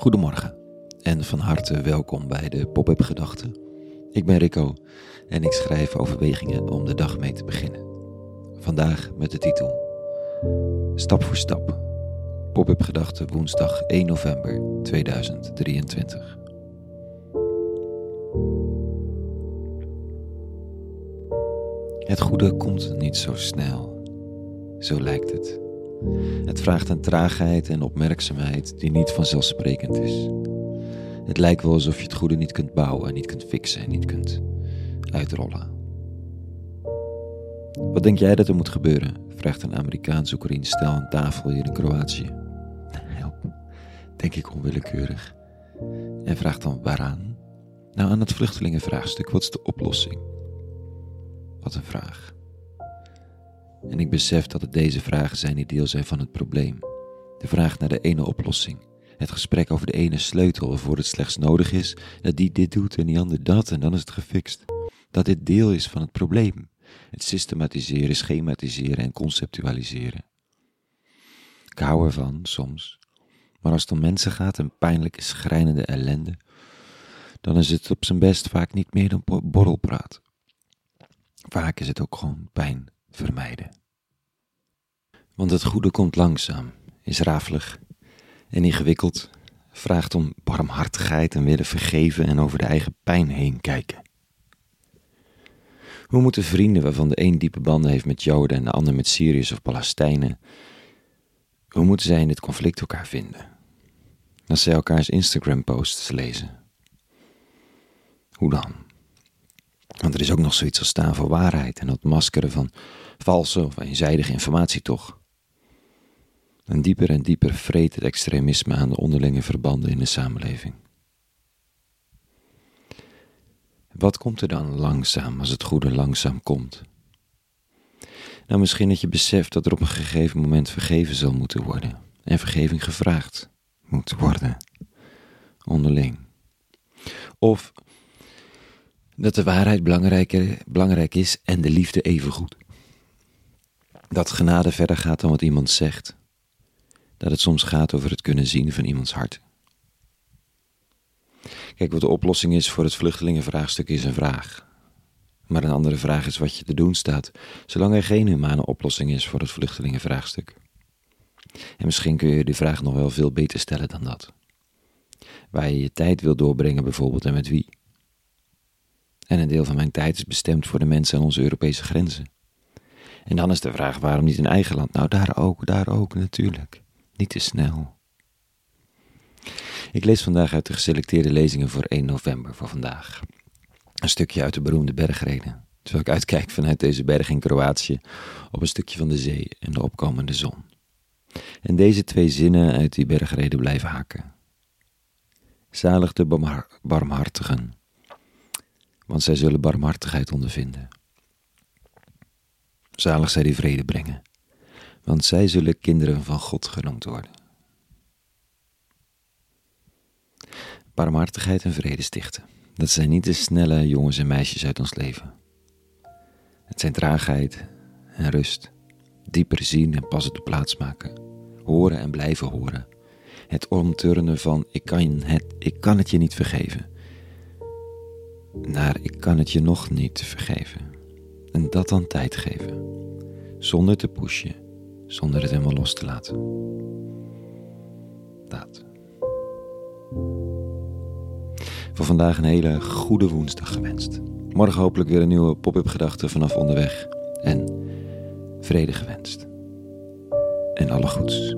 Goedemorgen en van harte welkom bij de Pop-up Gedachten. Ik ben Rico en ik schrijf overwegingen om de dag mee te beginnen. Vandaag met de titel Stap voor stap. Pop-up Gedachten woensdag 1 november 2023. Het goede komt niet zo snel. Zo lijkt het. Het vraagt een traagheid en opmerkzaamheid die niet vanzelfsprekend is. Het lijkt wel alsof je het goede niet kunt bouwen, niet kunt fixen en niet kunt uitrollen. Wat denk jij dat er moet gebeuren? vraagt een Amerikaans-Oekraïns stel aan tafel hier in Kroatië. Help, denk ik onwillekeurig. En vraagt dan waaraan? Nou, aan het vluchtelingenvraagstuk. Wat is de oplossing? Wat een vraag. En ik besef dat het deze vragen zijn die deel zijn van het probleem. De vraag naar de ene oplossing. Het gesprek over de ene sleutel waarvoor het slechts nodig is dat die dit doet en die ander dat en dan is het gefixt. Dat dit deel is van het probleem. Het systematiseren, schematiseren en conceptualiseren. Ik hou ervan, soms. Maar als het om mensen gaat en pijnlijke, schrijnende ellende, dan is het op zijn best vaak niet meer dan borrelpraat. Vaak is het ook gewoon pijn vermijden. Want het goede komt langzaam, is rafelig en ingewikkeld, vraagt om barmhartigheid en willen vergeven en over de eigen pijn heen kijken. Hoe moeten vrienden waarvan de een diepe banden heeft met Joden en de ander met Syriërs of Palestijnen, hoe moeten zij in dit conflict elkaar vinden? Als zij elkaars Instagram-posts lezen. Hoe dan? Want er is ook nog zoiets als staan voor waarheid en het maskeren van valse of eenzijdige informatie toch. En dieper en dieper vreet het extremisme aan de onderlinge verbanden in de samenleving. Wat komt er dan langzaam als het goede langzaam komt? Nou, misschien dat je beseft dat er op een gegeven moment vergeven zal moeten worden en vergeving gevraagd moet worden, onderling. Of dat de waarheid belangrijker, belangrijk is en de liefde evengoed. Dat genade verder gaat dan wat iemand zegt. Dat het soms gaat over het kunnen zien van iemands hart. Kijk, wat de oplossing is voor het vluchtelingenvraagstuk is een vraag. Maar een andere vraag is wat je te doen staat, zolang er geen humane oplossing is voor het vluchtelingenvraagstuk. En misschien kun je die vraag nog wel veel beter stellen dan dat. Waar je je tijd wil doorbrengen bijvoorbeeld en met wie. En een deel van mijn tijd is bestemd voor de mensen aan onze Europese grenzen. En dan is de vraag waarom niet in eigen land? Nou, daar ook, daar ook natuurlijk. Niet te snel. Ik lees vandaag uit de geselecteerde lezingen voor 1 november voor vandaag. Een stukje uit de beroemde bergreden. Terwijl ik uitkijk vanuit deze berg in Kroatië op een stukje van de zee en de opkomende zon. En deze twee zinnen uit die bergreden blijven haken. Zalig de barmhartigen, want zij zullen barmhartigheid ondervinden. Zalig zij die vrede brengen, want zij zullen kinderen van God genoemd worden. Barmhartigheid en vrede stichten, dat zijn niet de snelle jongens en meisjes uit ons leven. Het zijn traagheid en rust, dieper zien en pas op de plaats maken, horen en blijven horen. Het omturnen van ik kan het, ik kan het je niet vergeven, naar ik kan het je nog niet vergeven. En dat dan tijd geven, zonder te pushen, zonder het helemaal los te laten. Dat. Voor vandaag een hele goede woensdag gewenst. Morgen hopelijk weer een nieuwe pop-up gedachte vanaf onderweg. En vrede gewenst. En alle goeds.